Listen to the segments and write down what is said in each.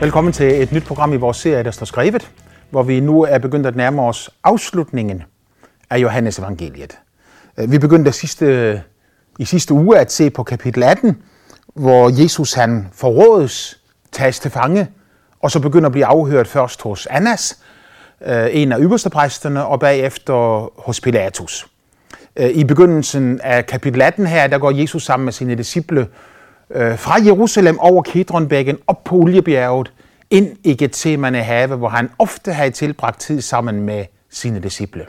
Velkommen til et nyt program i vores serie, der står skrevet, hvor vi nu er begyndt at nærme os afslutningen af Johannes evangeliet. Øh, vi begyndte sidste, i sidste uge at se på kapitel 18, hvor Jesus han forrådes, tages til fange, og så begynder at blive afhørt først hos Annas, øh, en af ypperstepræsterne, og bagefter hos Pilatus. Øh, I begyndelsen af kapitel 18 her, der går Jesus sammen med sine disciple øh, fra Jerusalem over Kedronbækken op på Oliebjerget, ind i Gethsemane have, hvor han ofte havde tilbragt tid sammen med sine disciple.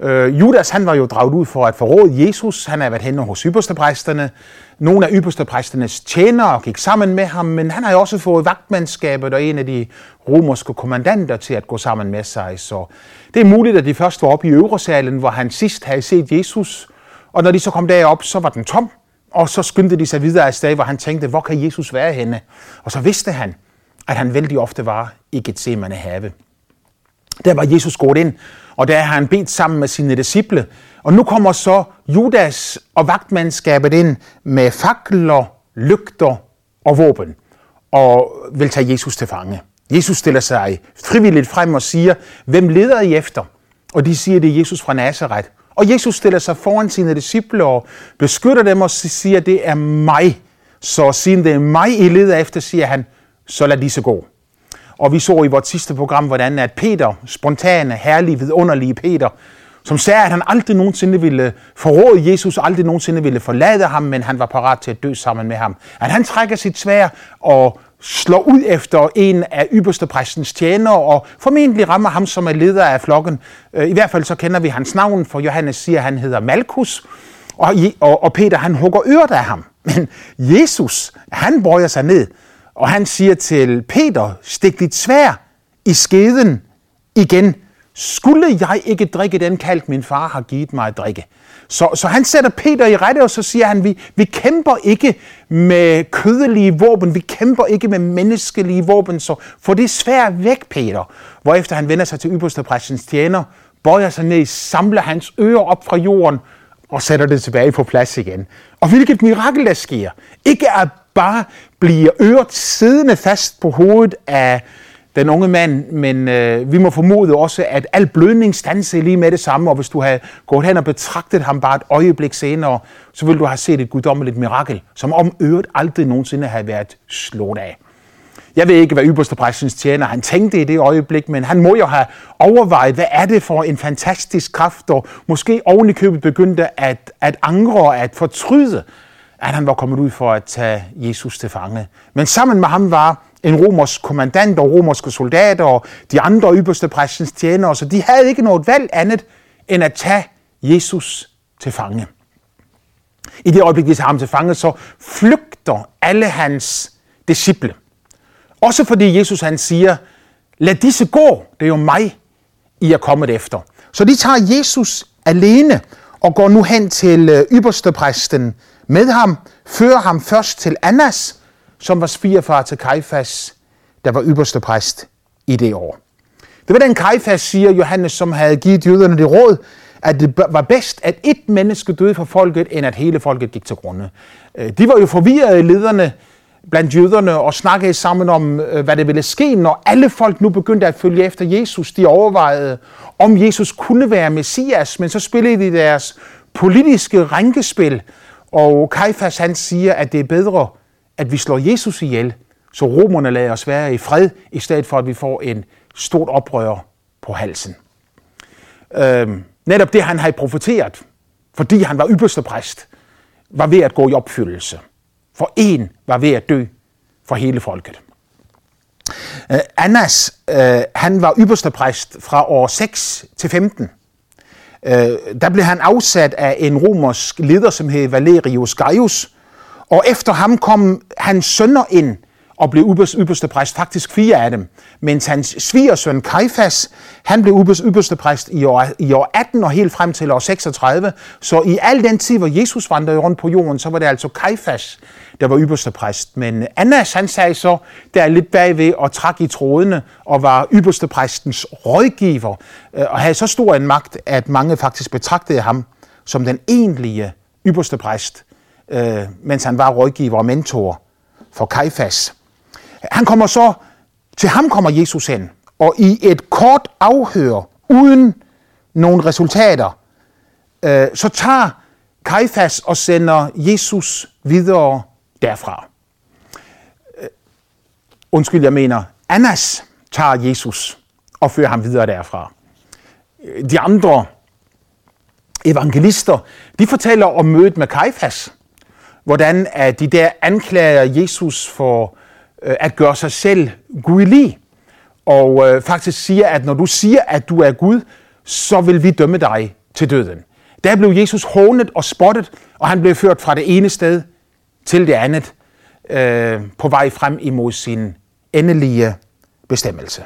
Øh, Judas han var jo draget ud for at forråde Jesus. Han havde været henne hos ypperstepræsterne. Nogle af ypperstepræsternes tjenere gik sammen med ham, men han har jo også fået vagtmandskabet og en af de romerske kommandanter til at gå sammen med sig. Så det er muligt, at de først var oppe i øvresalen, hvor han sidst havde set Jesus. Og når de så kom derop, så var den tom. Og så skyndte de sig videre af sted, hvor han tænkte, hvor kan Jesus være henne? Og så vidste han, at han vældig ofte var i Gethsemane have. Der var Jesus gået ind, og der har han bedt sammen med sine disciple. Og nu kommer så Judas og vagtmandskabet ind med fakler, lygter og våben, og vil tage Jesus til fange. Jesus stiller sig frivilligt frem og siger, hvem leder I efter? Og de siger, det er Jesus fra Nazareth. Og Jesus stiller sig foran sine disciple og beskytter dem og siger, det er mig. Så siden det er mig, I leder efter, siger han, så lad disse gå. Og vi så i vores sidste program, hvordan at Peter, spontane, herlige, vidunderlige Peter, som sagde, at han aldrig nogensinde ville forråde Jesus, aldrig nogensinde ville forlade ham, men han var parat til at dø sammen med ham. At han trækker sit svær og slår ud efter en af ypperste præstens tjenere, og formentlig rammer ham, som er leder af flokken. Øh, I hvert fald så kender vi hans navn, for Johannes siger, at han hedder Malkus, og, og, Peter han hugger øret af ham. Men Jesus, han bøjer sig ned, og han siger til Peter, stik dit svær i skeden igen. Skulle jeg ikke drikke den kalk, min far har givet mig at drikke? Så, så han sætter Peter i rette, og så siger han, vi, vi kæmper ikke med kødelige våben, vi kæmper ikke med menneskelige våben, så få det svær væk, Peter. Hvorefter han vender sig til ypperste præstens tjener, bøjer sig ned, samler hans ører op fra jorden, og sætter det tilbage på plads igen. Og hvilket mirakel der sker. Ikke at bare bliver øret siddende fast på hovedet af den unge mand, men øh, vi må formode også, at al blødning stansede lige med det samme, og hvis du havde gået hen og betragtet ham bare et øjeblik senere, så ville du have set et guddommeligt mirakel, som om øret aldrig nogensinde havde været slået af. Jeg ved ikke, hvad ypperste præstens tjener han tænkte i det øjeblik, men han må jo have overvejet, hvad er det for en fantastisk kraft, og måske oven i købet begyndte at, at angre og at fortryde, at han var kommet ud for at tage Jesus til fange. Men sammen med ham var en romersk kommandant og romerske soldater og de andre ypperste præstens tjenere, så de havde ikke noget valg andet end at tage Jesus til fange. I det øjeblik, de tager ham til fange, så flygter alle hans disciple. Også fordi Jesus han siger, lad disse gå, det er jo mig, I er kommet efter. Så de tager Jesus alene og går nu hen til ypperstepræsten ypperste præsten med ham, fører ham først til Annas, som var svigerfar til Kajfas, der var ypperste præst i det år. Det var den Kajfas, siger Johannes, som havde givet jøderne det råd, at det var bedst, at et menneske døde for folket, end at hele folket gik til grunde. Øh, de var jo forvirrede lederne blandt jøderne og snakkede sammen om, øh, hvad det ville ske, når alle folk nu begyndte at følge efter Jesus. De overvejede, om Jesus kunne være Messias, men så spillede de deres politiske rænkespil, og Kajfas han siger, at det er bedre, at vi slår Jesus ihjel, så romerne lader os være i fred, i stedet for at vi får en stort oprør på halsen. Øhm, netop det, han havde profeteret, fordi han var ypperste præst, var ved at gå i opfyldelse. For en var ved at dø for hele folket. Øh, Annas, øh, han var ypperste præst fra år 6 til 15. Øh, der blev han afsat af en romersk leder, som hed Valerius Gaius, og efter ham kom hans sønner ind og blev ypperste præst, faktisk fire af dem. Mens hans svigersøn Kaifas, han blev ypperste præst i år, i år 18 og helt frem til år 36. Så i al den tid, hvor Jesus vandrede rundt på jorden, så var det altså Kaifas, der var ypperste præst. Men Annas, han sagde så, der er lidt bagved og trak i trådene og var ypperste præstens rådgiver øh, og havde så stor en magt, at mange faktisk betragtede ham som den egentlige ypperste præst, øh, mens han var rådgiver og mentor for Kajfas. Han kommer så Til ham kommer Jesus hen, og i et kort afhør, uden nogle resultater, øh, så tager Kajfas og sender Jesus videre derfra. Øh, undskyld, jeg mener, Annas tager Jesus og fører ham videre derfra. Øh, de andre evangelister, de fortæller om mødet med Kajfas, hvordan at de der anklager Jesus for øh, at gøre sig selv gudlig, og øh, faktisk siger, at når du siger, at du er Gud, så vil vi dømme dig til døden. Der blev Jesus hånet og spottet, og han blev ført fra det ene sted til det andet, øh, på vej frem imod sin endelige bestemmelse.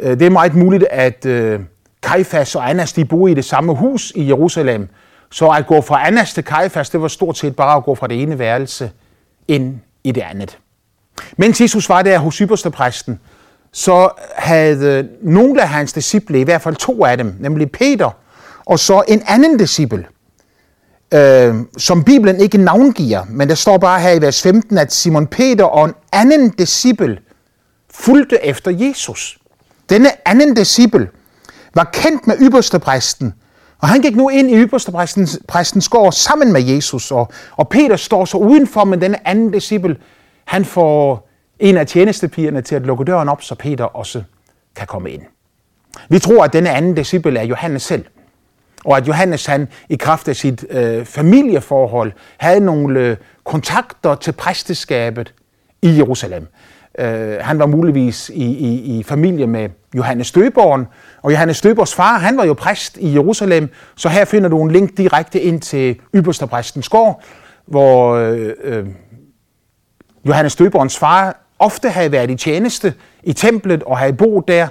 Øh, det er meget muligt, at øh, Kajfas og Annas de boede i det samme hus i Jerusalem, så at gå fra Annas til Kajfas, det var stort set bare at gå fra det ene værelse ind i det andet. Mens Jesus var der hos ypperstepræsten, så havde øh, nogle af hans disciple, i hvert fald to af dem, nemlig Peter, og så en anden disciple, øh, som Bibelen ikke navngiver, men der står bare her i vers 15, at Simon Peter og en anden disciple fulgte efter Jesus. Denne anden disciple var kendt med ypperstepræsten, og han gik nu ind i ypperstepræstens præstens gård sammen med Jesus, og, og Peter står så udenfor, men denne anden disciple, han får en af tjenestepigerne til at lukke døren op, så Peter også kan komme ind. Vi tror, at denne anden disciple er Johannes selv, og at Johannes han i kraft af sit øh, familieforhold havde nogle øh, kontakter til præsteskabet i Jerusalem. Øh, han var muligvis i, i, i familie med Johannes Døberen, og Johannes Døbers far, han var jo præst i Jerusalem, så her finder du en link direkte ind til ypperstepræstens gård, hvor øh, øh, Johannes Døberens far ofte havde været i tjeneste i templet og havde boet der,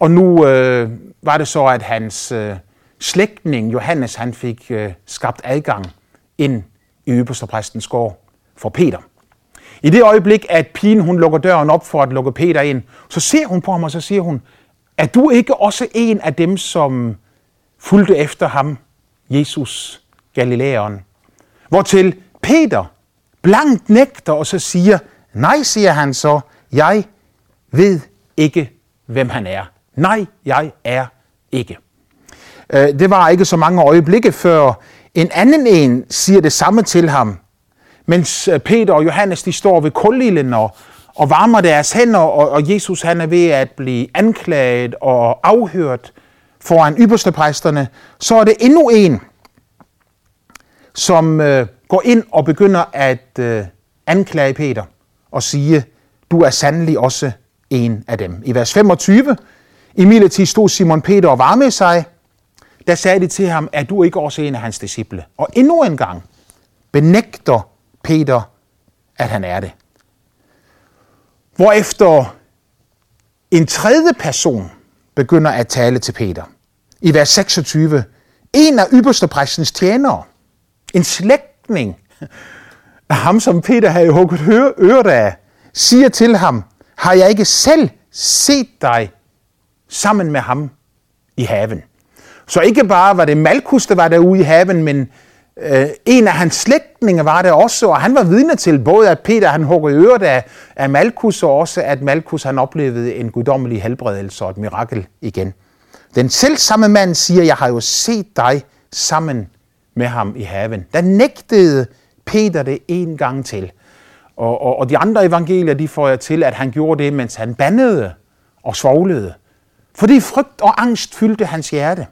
og nu øh, var det så, at hans øh, slægtning Johannes han fik øh, skabt adgang ind i ypperstepræstens gård for Peter. I det øjeblik, at pigen hun lukker døren op for at lukke Peter ind, så ser hun på ham, og så siger hun, er du ikke også en af dem, som fulgte efter ham, Jesus Galilæeren? Hvortil Peter blankt nægter og så siger, nej, siger han så, jeg ved ikke, hvem han er. Nej, jeg er ikke. Øh, det var ikke så mange øjeblikke før en anden en siger det samme til ham, mens øh, Peter og Johannes de står ved kulilden og, og varmer deres hænder, og, og Jesus han er ved at blive anklaget og afhørt foran ypperstepræsterne, så er det endnu en, som øh, går ind og begynder at øh, anklage Peter og sige, du er sandelig også en af dem. I vers 25, i midlertid stod Simon Peter og varmede sig, der sagde de til ham, er du ikke også en af hans disciple? Og endnu en gang benægter Peter, at han er det. Hvorefter en tredje person begynder at tale til Peter. I vers 26. En af ypperste præstens tjenere, en slægtning af ham, som Peter havde hugget øret af, siger til ham, har jeg ikke selv set dig sammen med ham i haven? Så ikke bare var det Malkus, der var derude i haven, men øh, en af hans slægtninge var der også, og han var vidne til både, at Peter han hugger øret af, af Malkus, og også at Malkus han oplevede en guddommelig helbredelse og et mirakel igen. Den selv samme mand siger, jeg har jo set dig sammen med ham i haven. Der nægtede Peter det en gang til. Og, og, og de andre evangelier, de får jeg til, at han gjorde det, mens han bandede og svoglede. Fordi frygt og angst fyldte hans hjerte.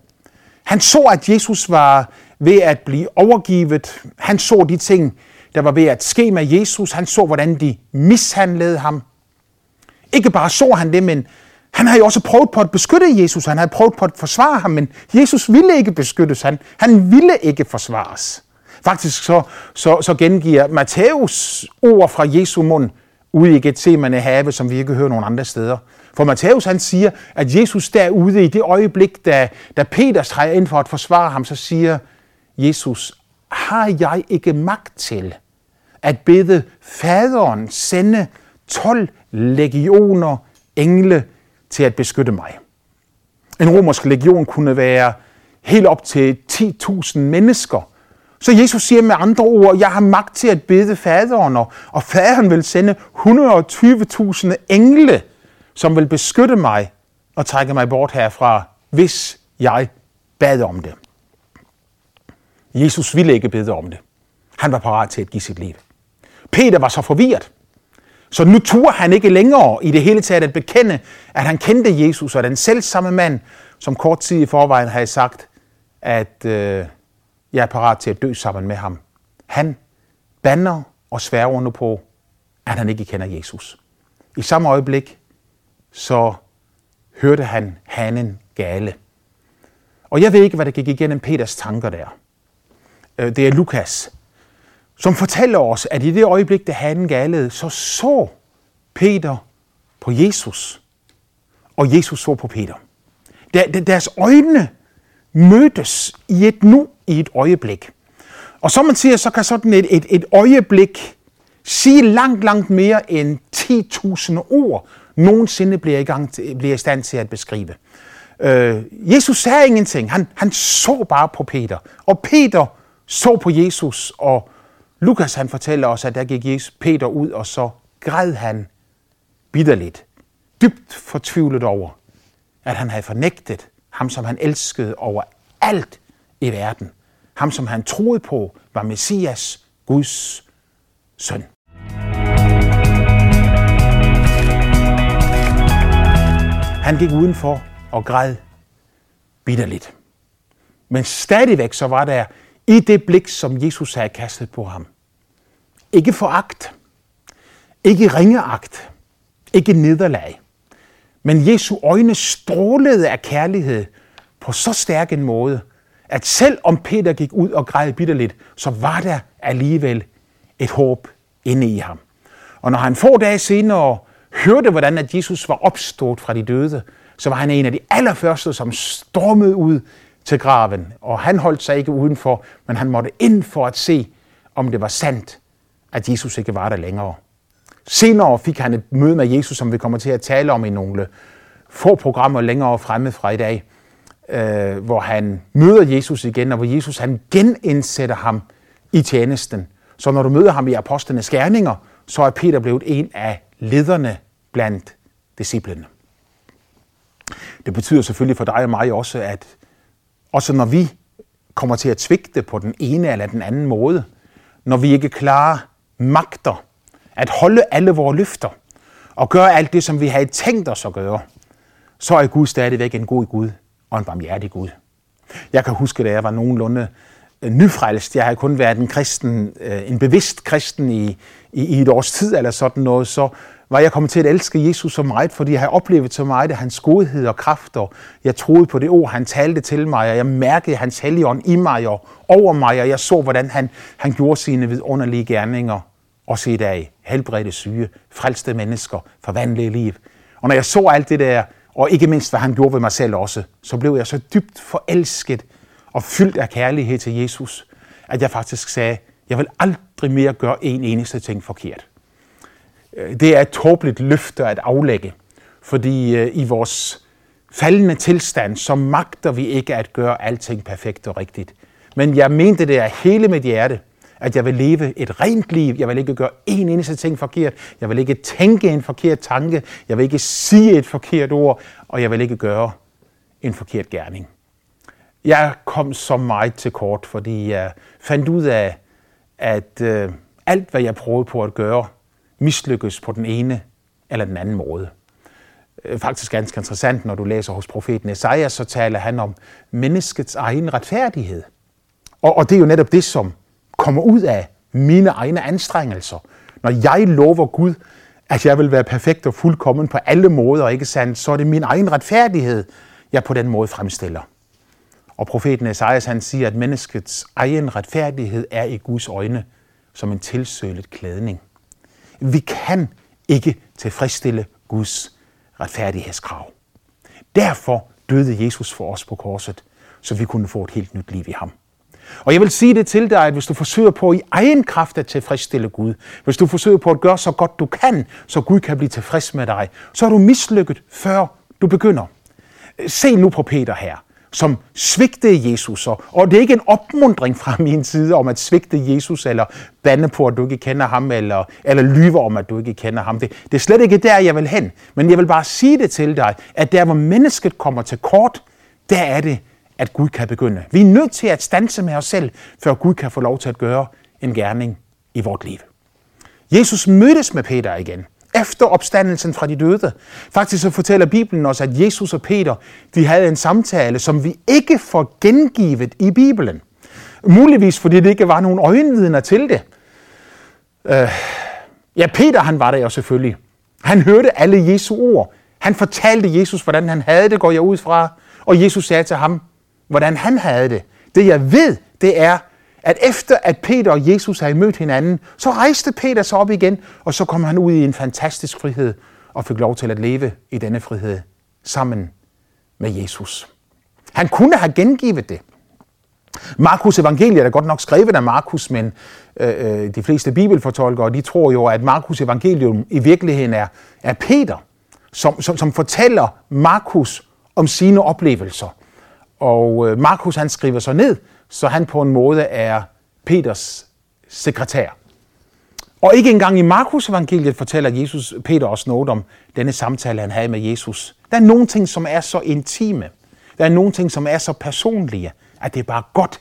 Han så, at Jesus var ved at blive overgivet. Han så de ting, der var ved at ske med Jesus. Han så, hvordan de mishandlede ham. Ikke bare så han det, men han havde jo også prøvet på at beskytte Jesus. Han havde prøvet på at forsvare ham, men Jesus ville ikke beskyttes. Han, han ville ikke forsvares. Faktisk så, så, så gengiver Matthæus ord fra Jesu mund ude i Gethsemane have, som vi ikke hører nogen andre steder. For Matthæus han siger, at Jesus derude i det øjeblik, da, da Peter træder ind for at forsvare ham, så siger Jesus, har jeg ikke magt til at bede faderen sende 12 legioner engle til at beskytte mig? En romersk legion kunne være helt op til 10.000 mennesker. Så Jesus siger med andre ord, jeg har magt til at bede faderen, og, faderen vil sende 120.000 engle som vil beskytte mig og trække mig bort herfra, hvis jeg bad om det. Jesus ville ikke bede om det. Han var parat til at give sit liv. Peter var så forvirret. Så nu turde han ikke længere i det hele taget at bekende, at han kendte Jesus og den selv samme mand, som kort tid i forvejen havde sagt, at øh, jeg er parat til at dø sammen med ham. Han banner og sværger nu på, at han ikke kender Jesus. I samme øjeblik, så hørte han hanen gale. Og jeg ved ikke, hvad der gik igennem Peters tanker der. Øh, det er Lukas, som fortæller os, at i det øjeblik, da hanen galede, så så Peter på Jesus, og Jesus så på Peter. Deres øjne mødtes i et nu, i et øjeblik. Og som man siger, så kan sådan et, et, et øjeblik sige langt, langt mere end 10.000 ord nogensinde bliver i, gang til, bliver i stand til at beskrive. Øh, Jesus sagde ingenting. Han, han så bare på Peter. Og Peter så på Jesus, og Lukas han fortæller os, at der gik Jesus Peter ud, og så græd han bitterligt, dybt fortvivlet over, at han havde fornægtet ham, som han elskede over alt i verden. Ham, som han troede på, var Messias, Guds søn. Han gik udenfor og græd bitterligt. Men stadigvæk så var der i det blik, som Jesus havde kastet på ham. Ikke foragt, ikke ringeagt, ikke nederlag. Men Jesu øjne strålede af kærlighed på så stærk en måde, at selv om Peter gik ud og græd bitterligt, så var der alligevel et håb inde i ham. Og når han få dage senere hørte, hvordan at Jesus var opstået fra de døde, så var han en af de allerførste, som stormede ud til graven. Og han holdt sig ikke udenfor, men han måtte ind for at se, om det var sandt, at Jesus ikke var der længere. Senere fik han et møde med Jesus, som vi kommer til at tale om i nogle få programmer længere fremme fra i dag, øh, hvor han møder Jesus igen, og hvor Jesus han genindsætter ham i tjenesten. Så når du møder ham i apostlenes gerninger, så er Peter blevet en af lederne blandt disciplene. Det betyder selvfølgelig for dig og mig også, at også når vi kommer til at svigte på den ene eller den anden måde, når vi ikke klarer magter at holde alle vores løfter og gøre alt det, som vi havde tænkt os at gøre, så er Gud stadigvæk en god Gud og en barmhjertig Gud. Jeg kan huske, da jeg var nogenlunde øh, nyfrelst. Jeg havde kun været en kristen, øh, en bevidst kristen i, i, i et års tid eller sådan noget, så var jeg kommet til at elske Jesus så meget, fordi jeg havde oplevet så meget af hans godhed og kræfter. Jeg troede på det ord, han talte til mig, og jeg mærkede hans helligånd i mig og over mig, og jeg så, hvordan han, han gjorde sine vidunderlige gerninger. Også i dag helbredte syge, frelste mennesker, forvandlede liv. Og når jeg så alt det der, og ikke mindst hvad han gjorde ved mig selv også, så blev jeg så dybt forelsket og fyldt af kærlighed til Jesus, at jeg faktisk sagde, jeg vil aldrig mere gøre en eneste ting forkert. Øh, det er et tåbeligt løfte at aflægge, fordi øh, i vores faldende tilstand, så magter vi ikke at gøre alting perfekt og rigtigt. Men jeg mente det af hele mit hjerte, at jeg vil leve et rent liv. Jeg vil ikke gøre en eneste ting forkert. Jeg vil ikke tænke en forkert tanke. Jeg vil ikke sige et forkert ord. Og jeg vil ikke gøre en forkert gerning. Jeg kom så meget til kort, fordi jeg fandt ud af, at øh, alt, hvad jeg prøvede på at gøre, mislykkes på den ene eller den anden måde. Øh, faktisk ganske interessant, når du læser hos profeten Esajas, så taler han om menneskets egen retfærdighed. Og, og det er jo netop det, som kommer ud af mine egne anstrengelser. Når jeg lover Gud, at jeg vil være perfekt og fuldkommen på alle måder, ikke sandt, så er det min egen retfærdighed, jeg på den måde fremstiller. Og profeten Esajas han siger, at menneskets egen retfærdighed er i Guds øjne som en tilsølet klædning. Vi kan ikke tilfredsstille Guds retfærdighedskrav. Derfor døde Jesus for os på korset, så vi kunne få et helt nyt liv i ham. Og jeg vil sige det til dig, at hvis du forsøger på i egen kraft at tilfredsstille Gud, hvis du forsøger på at gøre så godt du kan, så Gud kan blive tilfreds med dig, så er du mislykket, før du begynder. Se nu på Peter her som svigtede Jesus. Og det er ikke en opmundring fra min side om at svigte Jesus, eller bande på, at du ikke kender ham, eller, eller lyve om, at du ikke kender ham. Det, det er slet ikke der, jeg vil hen. Men jeg vil bare sige det til dig, at der, hvor mennesket kommer til kort, der er det, at Gud kan begynde. Vi er nødt til at stanse med os selv, før Gud kan få lov til at gøre en gerning i vort liv. Jesus mødtes med Peter igen efter opstandelsen fra de døde. Faktisk så fortæller Bibelen os, at Jesus og Peter de havde en samtale, som vi ikke får gengivet i Bibelen. Muligvis fordi det ikke var nogen øjenvidner til det. Øh, ja, Peter han var der jo selvfølgelig. Han hørte alle Jesu ord. Han fortalte Jesus, hvordan han havde det, går jeg ud fra. Og Jesus sagde til ham, hvordan han havde det. Det jeg ved, det er, at efter at Peter og Jesus havde mødt hinanden, så rejste Peter sig op igen, og så kom han ud i en fantastisk frihed og fik lov til at leve i denne frihed sammen med Jesus. Han kunne have gengivet det. Markus evangeliet er godt nok skrevet af Markus, men øh, øh, de fleste bibelfortolkere de tror jo, at Markus evangelium i virkeligheden er, er Peter, som, som, som fortæller Markus om sine oplevelser. Og øh, Markus han skriver så ned, så han på en måde er Peters sekretær. Og ikke engang i Markus evangeliet fortæller Jesus Peter også noget om denne samtale, han havde med Jesus. Der er nogle ting, som er så intime. Der er nogle ting, som er så personlige, at det er bare godt,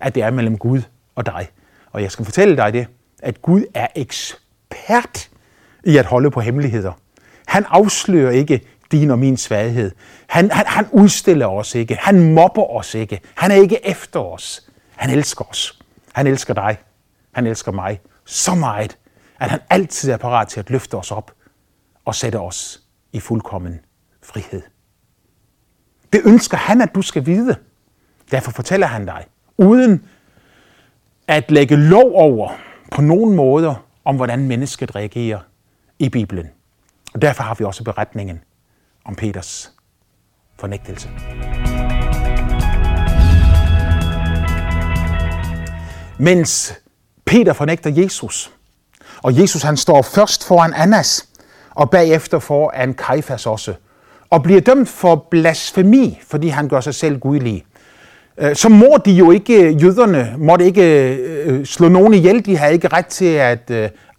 at det er mellem Gud og dig. Og jeg skal fortælle dig det, at Gud er ekspert i at holde på hemmeligheder. Han afslører ikke din og min svaghed. Han, han, han udstiller os ikke. Han mobber os ikke. Han er ikke efter os. Han elsker os. Han elsker dig. Han elsker mig så meget, at han altid er parat til at løfte os op og sætte os i fuldkommen frihed. Det ønsker han, at du skal vide. Derfor fortæller han dig, uden at lægge lov over på nogen måder om, hvordan mennesket reagerer i Bibelen. Og derfor har vi også beretningen om Peters fornægtelse. Mens Peter fornægter Jesus, og Jesus han står først foran Annas, og bagefter foran Kajfas også, og bliver dømt for blasfemi, fordi han gør sig selv gudlig. Øh, så må de jo ikke, jøderne måtte ikke øh, øh, slå nogen ihjel, de havde ikke ret til at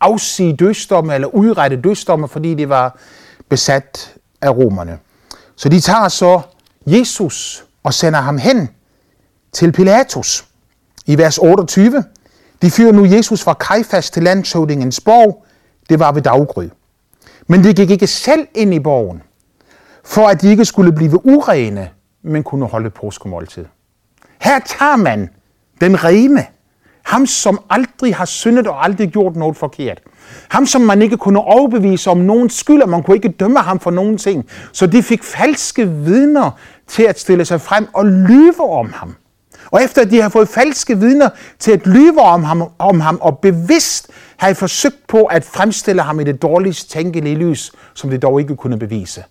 afsige dødsdomme eller udrette dødsdomme, fordi de var besat af romerne. Så de tager så Jesus og sender ham hen til Pilatus. I vers 28, de fyrer nu Jesus fra Kajfas til landshøvdingens borg. Det var ved daggry. Men de gik ikke selv ind i borgen, for at de ikke skulle blive urene, men kunne holde påskemåltid. Her tager man den rene, ham som aldrig har syndet og aldrig gjort noget forkert. Ham, som man ikke kunne overbevise om nogen skyld, og man kunne ikke dømme ham for nogen ting. Så de fik falske vidner til at stille sig frem og lyve om ham. Og efter at de har fået falske vidner til at lyve om ham, om ham og bevidst har forsøgt på at fremstille ham i det dårligst tænkelige lys, som de dog ikke kunne bevise,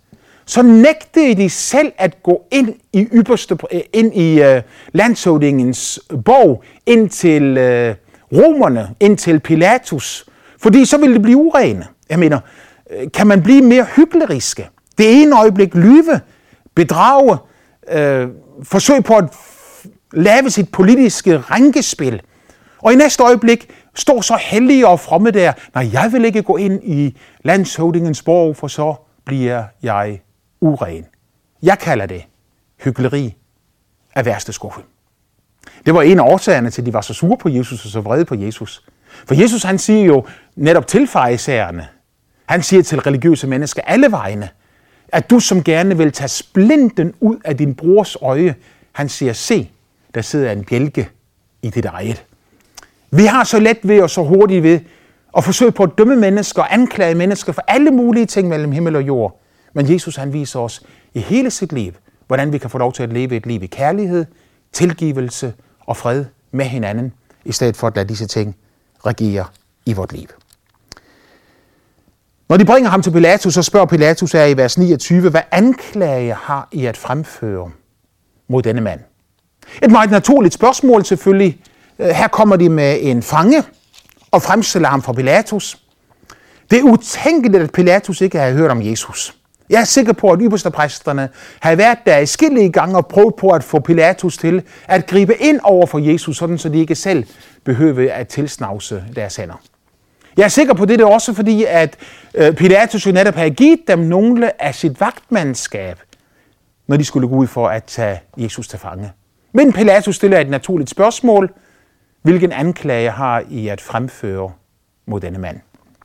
så nægtede de selv at gå ind i ypperste, øh, ind i øh, uh, landshøvdingens borg, ind til uh, romerne, ind til Pilatus, fordi så ville det blive urene. Jeg mener, øh, kan man blive mere hykleriske? Det ene øjeblik lyve, bedrage, øh, forsøg på at lave sit politiske rænkespil. Og i næste øjeblik står så hellige og fromme der, nej, jeg vil ikke gå ind i landshøvdingens borg, for så bliver jeg uren. Jeg kalder det hyggeleri af værste skuffe. Det var en af årsagerne til, at de var så sure på Jesus og så vrede på Jesus. For Jesus han siger jo netop til farisæerne, han siger til religiøse mennesker alle vegne, at du som gerne vil tage splinten ud af din brors øje, han siger, se, der sidder en bjælke i dit eget. Vi har så let ved og så hurtigt ved at forsøge på at dømme mennesker og anklage mennesker for alle mulige ting mellem himmel og jord. Men Jesus han viser os i hele sit liv, hvordan vi kan få lov til at leve et liv i kærlighed, tilgivelse og fred med hinanden, i stedet for at lade disse ting regere i vort liv. Når de bringer ham til Pilatus, så spørger Pilatus her i vers 29, hvad anklage har I at fremføre mod denne mand? Et meget naturligt spørgsmål selvfølgelig. Øh, her kommer de med en fange og fremstiller ham for Pilatus. Det er utænkeligt, at Pilatus ikke har hørt om Jesus. Jeg er sikker på, at ypperstepræsterne havde været der i skillige gange og prøvet på at få Pilatus til at gribe ind over for Jesus, sådan så de ikke selv behøver at tilsnavse deres hænder. Jeg er sikker på det, det er også fordi, at øh, Pilatus jo netop havde givet dem nogle af sit vagtmandskab, når de skulle gå ud for at tage Jesus til fange. Men Pilatus stiller et naturligt spørgsmål. Hvilken anklage har I at fremføre mod denne mand?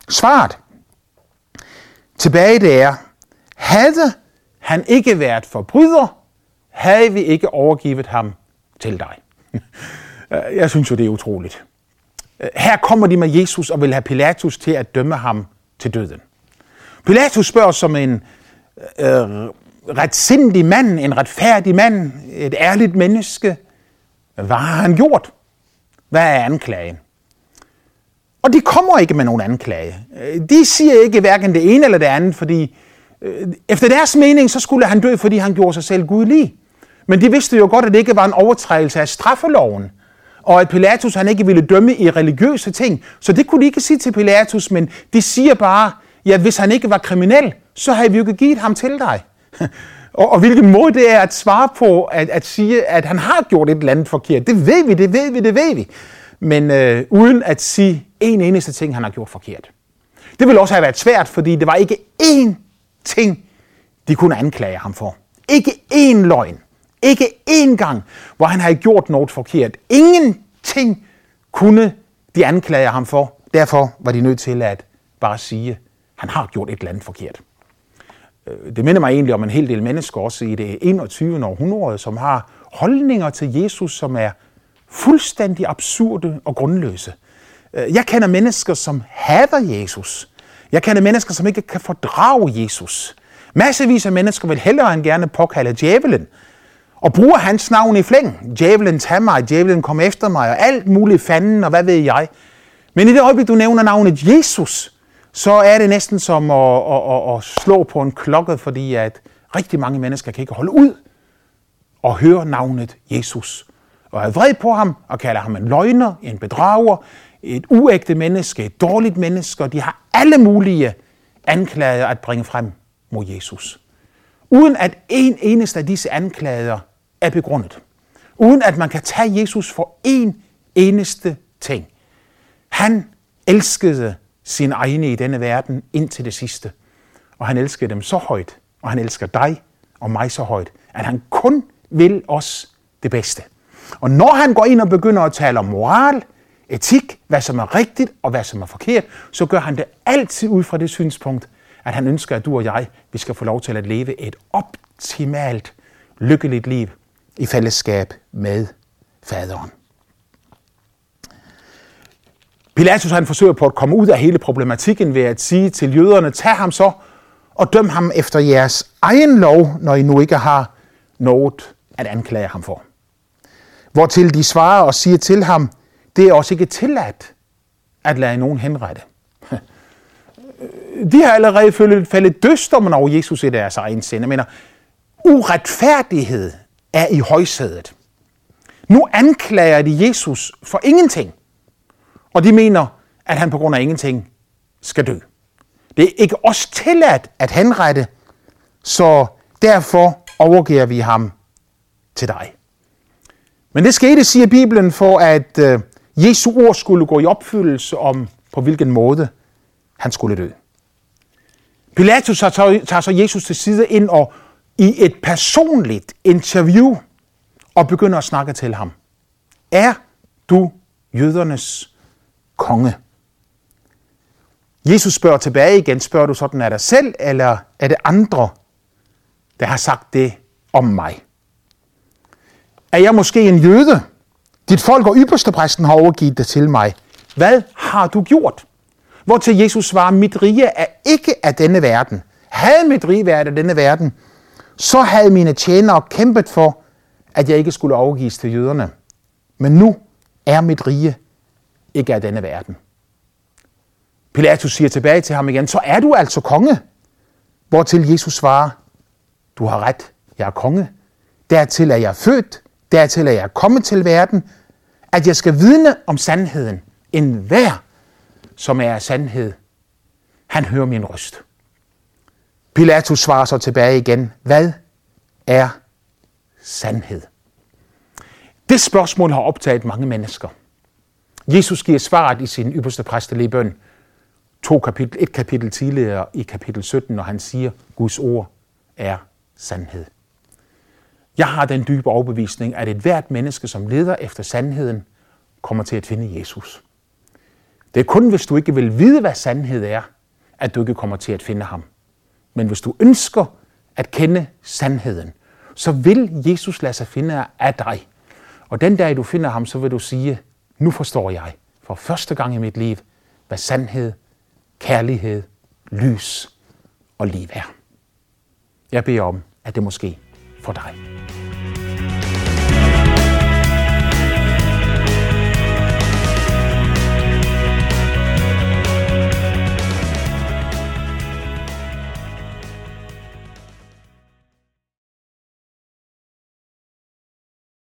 Svaret tilbage det er, havde han ikke været forbryder, havde vi ikke overgivet ham til dig. Jeg synes jo, det er utroligt. Her kommer de med Jesus og vil have Pilatus til at dømme ham til døden. Pilatus spørger som en øh, retsindig mand, en retfærdig mand, et ærligt menneske, hvad har han gjort? Hvad er anklagen? Og de kommer ikke med nogen anklage. De siger ikke hverken det ene eller det andet, fordi øh, Øh, efter deres mening, så skulle han dø, fordi han gjorde sig selv gudlig. Men de vidste jo godt, at det ikke var en overtrædelse af straffeloven, og at Pilatus han ikke ville dømme i religiøse ting. Så det kunne de ikke sige til Pilatus, men de siger bare, ja, hvis han ikke var kriminel, så havde vi jo ikke givet ham til dig. og, og hvilken måde det er at svare på, at, at sige, at han har gjort et eller andet forkert. Det ved vi, det ved vi, det ved vi. Men øh, uden at sige en eneste ting, han har gjort forkert. Det ville også have været svært, fordi det var ikke én ting, de kunne anklage ham for. Ikke én løgn. Ikke én gang, hvor han havde gjort noget forkert. Ingenting kunne de anklage ham for. Derfor var de nødt til at bare sige, at han har gjort et eller andet forkert. Øh, det minder mig egentlig om en hel del mennesker også i det 21. århundrede, som har holdninger til Jesus, som er fuldstændig absurde og grundløse. Øh, jeg kender mennesker, som hader Jesus. Jeg kender mennesker, som ikke kan fordrage Jesus. Massevis af mennesker vil hellere end gerne påkalde djævelen, og bruger hans navn i flæng. Djævelen tager mig, djævelen kom efter mig, og alt muligt fanden, og hvad ved jeg. Men i det øjeblik, du nævner navnet Jesus, så er det næsten som at, at, at, at slå på en klokke, fordi at rigtig mange mennesker kan ikke holde ud og høre navnet Jesus. Og er vred på ham og kalder ham en løgner, en bedrager, et uægte menneske, et dårligt menneske, og de har alle mulige anklager at bringe frem mod Jesus. Uden at en eneste af disse anklager er begrundet. Uden at man kan tage Jesus for en eneste ting. Han elskede sine egne i denne verden indtil det sidste. Og han elskede dem så højt, og han elsker dig og mig så højt, at han kun vil os det bedste. Og når han går ind og begynder at tale om moral, etik, hvad som er rigtigt og hvad som er forkert, så gør han det altid ud fra det synspunkt, at han ønsker, at du og jeg, vi skal få lov til at leve et optimalt, lykkeligt liv i fællesskab med faderen. Pilatus han forsøger på at komme ud af hele problematikken ved at sige til jøderne, tag ham så og døm ham efter jeres egen lov, når I nu ikke har noget at anklage ham for. Hvortil de svarer og siger til ham, det er også ikke tilladt at lade nogen henrette. De har allerede følt faldet dødsdommen over Jesus i deres egen sind. Jeg mener, uretfærdighed er i højsædet. Nu anklager de Jesus for ingenting. Og de mener, at han på grund af ingenting skal dø. Det er ikke os tilladt at henrette, så derfor overgiver vi ham til dig. Men det skete, siger Bibelen, for at øh, Jesu ord skulle gå i opfyldelse om, på hvilken måde han skulle dø. Pilatus tager så Jesus til side ind og i et personligt interview og begynder at snakke til ham. Er du jødernes konge? Jesus spørger tilbage igen, spørger du sådan af dig selv, eller er det andre, der har sagt det om mig? Er jeg måske en jøde? Dit folk og ypperstepræsten har overgivet det til mig. Hvad har du gjort? Hvor til Jesus svarer, mit rige er ikke af denne verden. Havde mit rige været af denne verden, så havde mine tjenere kæmpet for, at jeg ikke skulle overgives til jøderne. Men nu er mit rige ikke af denne verden. Pilatus siger tilbage til ham igen, så er du altså konge. Hvortil Jesus svarer, du har ret, jeg er konge. Dertil er jeg født, dertil er jeg kommet til verden, at jeg skal vidne om sandheden. En hver, som er af sandhed, han hører min røst. Pilatus svarer så tilbage igen. Hvad er sandhed? Det spørgsmål har optaget mange mennesker. Jesus giver svaret i sin ypperste præstelige bøn to kapitel, et kapitel tidligere i kapitel 17, når han siger, Guds ord er sandhed. Jeg har den dybe overbevisning, at et hvert menneske, som leder efter sandheden, kommer til at finde Jesus. Det er kun, hvis du ikke vil vide, hvad sandhed er, at du ikke kommer til at finde ham. Men hvis du ønsker at kende sandheden, så vil Jesus lade sig finde af dig. Og den dag, du finder ham, så vil du sige, nu forstår jeg for første gang i mit liv, hvad sandhed, kærlighed, lys og liv er. Jeg beder om, at det måske for dig.